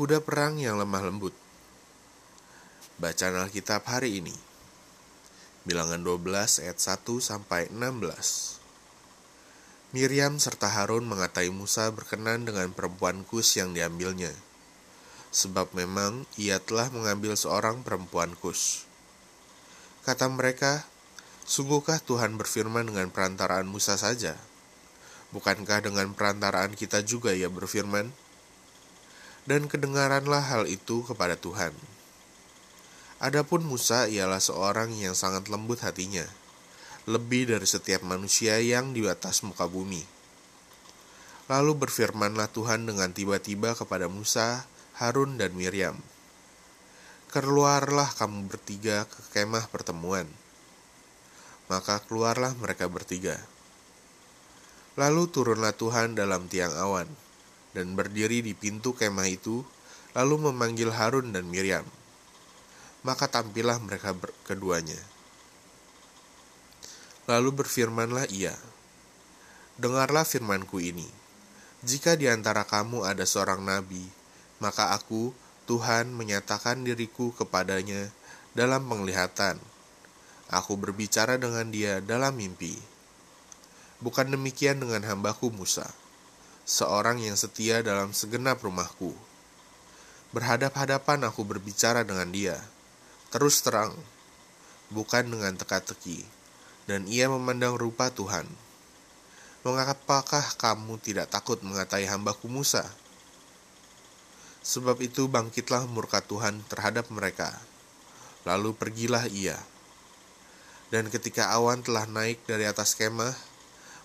Kuda perang yang lemah lembut. Bacaan Alkitab hari ini. Bilangan 12 ayat 1 sampai 16. Miriam serta Harun mengatai Musa berkenan dengan perempuan Kus yang diambilnya. Sebab memang ia telah mengambil seorang perempuan Kus. Kata mereka, Sungguhkah Tuhan berfirman dengan perantaraan Musa saja? Bukankah dengan perantaraan kita juga ia berfirman? Dan kedengaranlah hal itu kepada Tuhan. Adapun Musa ialah seorang yang sangat lembut hatinya, lebih dari setiap manusia yang di atas muka bumi. Lalu berfirmanlah Tuhan dengan tiba-tiba kepada Musa, Harun, dan Miriam. Keluarlah kamu bertiga ke kemah pertemuan maka keluarlah mereka bertiga. Lalu turunlah Tuhan dalam tiang awan, dan berdiri di pintu kemah itu, lalu memanggil Harun dan Miriam. Maka tampillah mereka keduanya. Lalu berfirmanlah ia, Dengarlah firmanku ini, jika di antara kamu ada seorang nabi, maka aku, Tuhan, menyatakan diriku kepadanya dalam penglihatan, Aku berbicara dengan dia dalam mimpi. Bukan demikian dengan hambaku Musa, seorang yang setia dalam segenap rumahku. Berhadap-hadapan aku berbicara dengan dia, terus terang, bukan dengan teka-teki, dan ia memandang rupa Tuhan. Mengapakah kamu tidak takut mengatai hambaku Musa? Sebab itu bangkitlah murka Tuhan terhadap mereka. Lalu pergilah ia dan ketika awan telah naik dari atas kemah,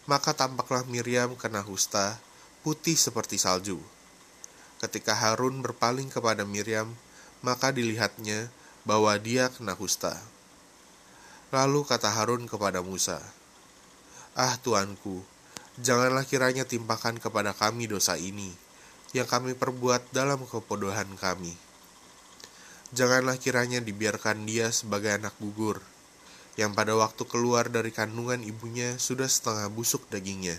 maka tampaklah Miriam kena husta, putih seperti salju. Ketika Harun berpaling kepada Miriam, maka dilihatnya bahwa dia kena kusta. Lalu kata Harun kepada Musa, Ah Tuanku, janganlah kiranya timpakan kepada kami dosa ini, yang kami perbuat dalam kebodohan kami. Janganlah kiranya dibiarkan dia sebagai anak gugur, yang pada waktu keluar dari kandungan ibunya sudah setengah busuk dagingnya.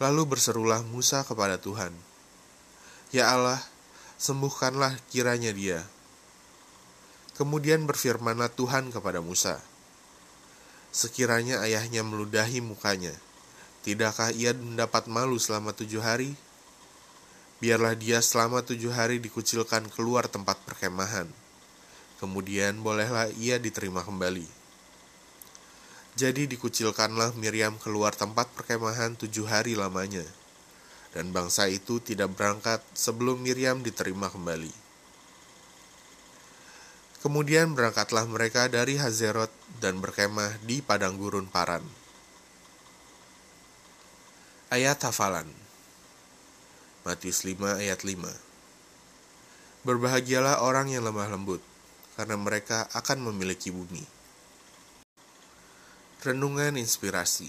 Lalu berserulah Musa kepada Tuhan, "Ya Allah, sembuhkanlah kiranya dia." Kemudian berfirmanlah Tuhan kepada Musa, "Sekiranya ayahnya meludahi mukanya, tidakkah ia mendapat malu selama tujuh hari? Biarlah dia selama tujuh hari dikucilkan keluar tempat perkemahan." Kemudian bolehlah ia diterima kembali. Jadi dikucilkanlah Miriam keluar tempat perkemahan tujuh hari lamanya, dan bangsa itu tidak berangkat sebelum Miriam diterima kembali. Kemudian berangkatlah mereka dari Hazerot dan berkemah di padang gurun Paran. Ayat hafalan Matius 5 ayat 5 Berbahagialah orang yang lemah lembut, karena mereka akan memiliki bumi. Renungan inspirasi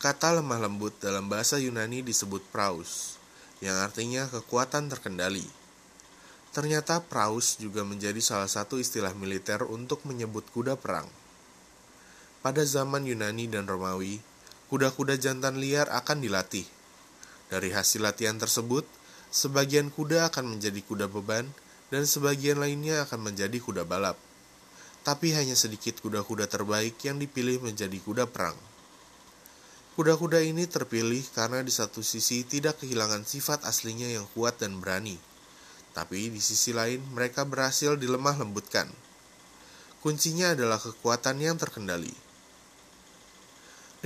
Kata lemah lembut dalam bahasa Yunani disebut praus, yang artinya kekuatan terkendali. Ternyata praus juga menjadi salah satu istilah militer untuk menyebut kuda perang. Pada zaman Yunani dan Romawi, kuda-kuda jantan liar akan dilatih. Dari hasil latihan tersebut, sebagian kuda akan menjadi kuda beban dan sebagian lainnya akan menjadi kuda balap. Tapi hanya sedikit kuda-kuda terbaik yang dipilih menjadi kuda perang. Kuda-kuda ini terpilih karena di satu sisi tidak kehilangan sifat aslinya yang kuat dan berani, tapi di sisi lain mereka berhasil dilemah lembutkan. Kuncinya adalah kekuatan yang terkendali.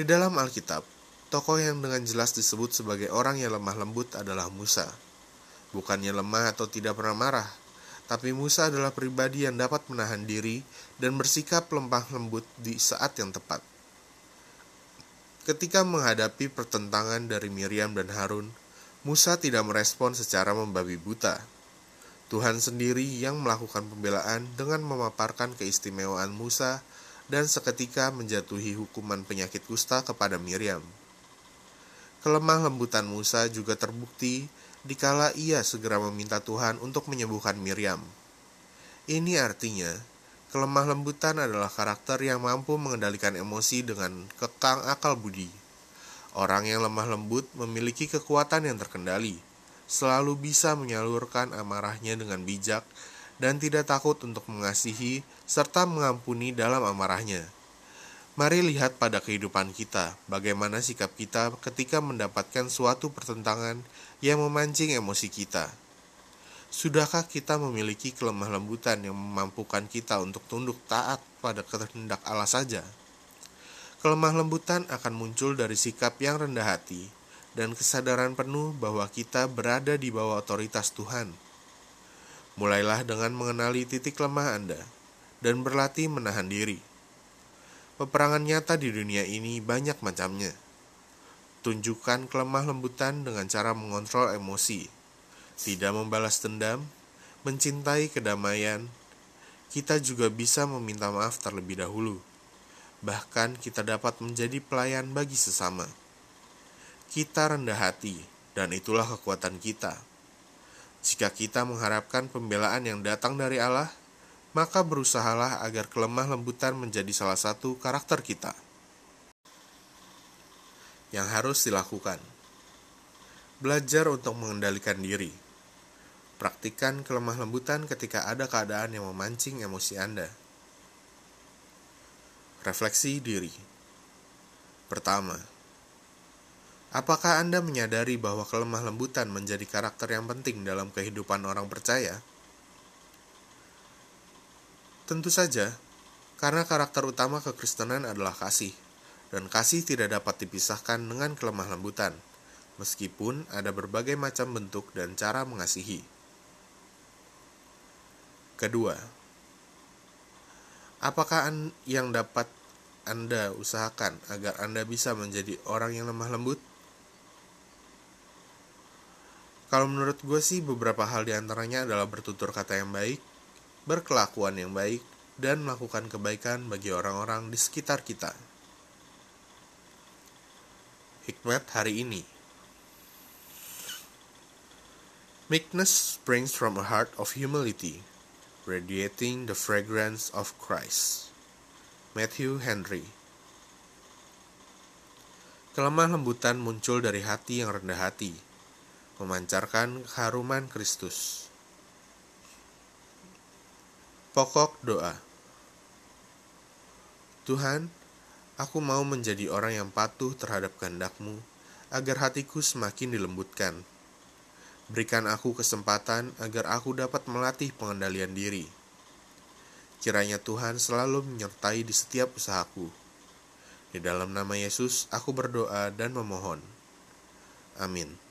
Di dalam Alkitab, tokoh yang dengan jelas disebut sebagai orang yang lemah lembut adalah Musa. Bukannya lemah atau tidak pernah marah, tapi Musa adalah pribadi yang dapat menahan diri dan bersikap lemah lembut di saat yang tepat. Ketika menghadapi pertentangan dari Miriam dan Harun, Musa tidak merespon secara membabi buta. Tuhan sendiri yang melakukan pembelaan dengan memaparkan keistimewaan Musa dan seketika menjatuhi hukuman penyakit kusta kepada Miriam. Kelemah lembutan Musa juga terbukti dikala ia segera meminta Tuhan untuk menyembuhkan Miriam. Ini artinya, kelemah lembutan adalah karakter yang mampu mengendalikan emosi dengan kekang akal budi. Orang yang lemah lembut memiliki kekuatan yang terkendali, selalu bisa menyalurkan amarahnya dengan bijak dan tidak takut untuk mengasihi serta mengampuni dalam amarahnya. Mari lihat pada kehidupan kita, bagaimana sikap kita ketika mendapatkan suatu pertentangan yang memancing emosi kita. Sudahkah kita memiliki kelemah lembutan yang memampukan kita untuk tunduk taat pada kehendak Allah saja? Kelemah lembutan akan muncul dari sikap yang rendah hati dan kesadaran penuh bahwa kita berada di bawah otoritas Tuhan. Mulailah dengan mengenali titik lemah Anda dan berlatih menahan diri. Peperangan nyata di dunia ini banyak macamnya. Tunjukkan kelemah lembutan dengan cara mengontrol emosi tidak membalas dendam, mencintai kedamaian, kita juga bisa meminta maaf terlebih dahulu. Bahkan kita dapat menjadi pelayan bagi sesama. Kita rendah hati, dan itulah kekuatan kita. Jika kita mengharapkan pembelaan yang datang dari Allah, maka berusahalah agar kelemah lembutan menjadi salah satu karakter kita. Yang harus dilakukan, belajar untuk mengendalikan diri Praktikan kelemah lembutan ketika ada keadaan yang memancing emosi Anda. Refleksi diri. Pertama, apakah Anda menyadari bahwa kelemah lembutan menjadi karakter yang penting dalam kehidupan orang percaya? Tentu saja, karena karakter utama kekristenan adalah kasih, dan kasih tidak dapat dipisahkan dengan kelemah lembutan, meskipun ada berbagai macam bentuk dan cara mengasihi. Kedua, apakah yang dapat Anda usahakan agar Anda bisa menjadi orang yang lemah lembut? Kalau menurut gue sih beberapa hal di antaranya adalah bertutur kata yang baik, berkelakuan yang baik, dan melakukan kebaikan bagi orang-orang di sekitar kita. Hikmat hari ini Meekness springs from a heart of humility radiating the fragrance of Christ. Matthew Henry Kelemah lembutan muncul dari hati yang rendah hati, memancarkan keharuman Kristus. Pokok doa Tuhan, aku mau menjadi orang yang patuh terhadap kehendakmu, agar hatiku semakin dilembutkan Berikan aku kesempatan agar aku dapat melatih pengendalian diri. Kiranya Tuhan selalu menyertai di setiap usahaku. Di dalam nama Yesus, aku berdoa dan memohon. Amin.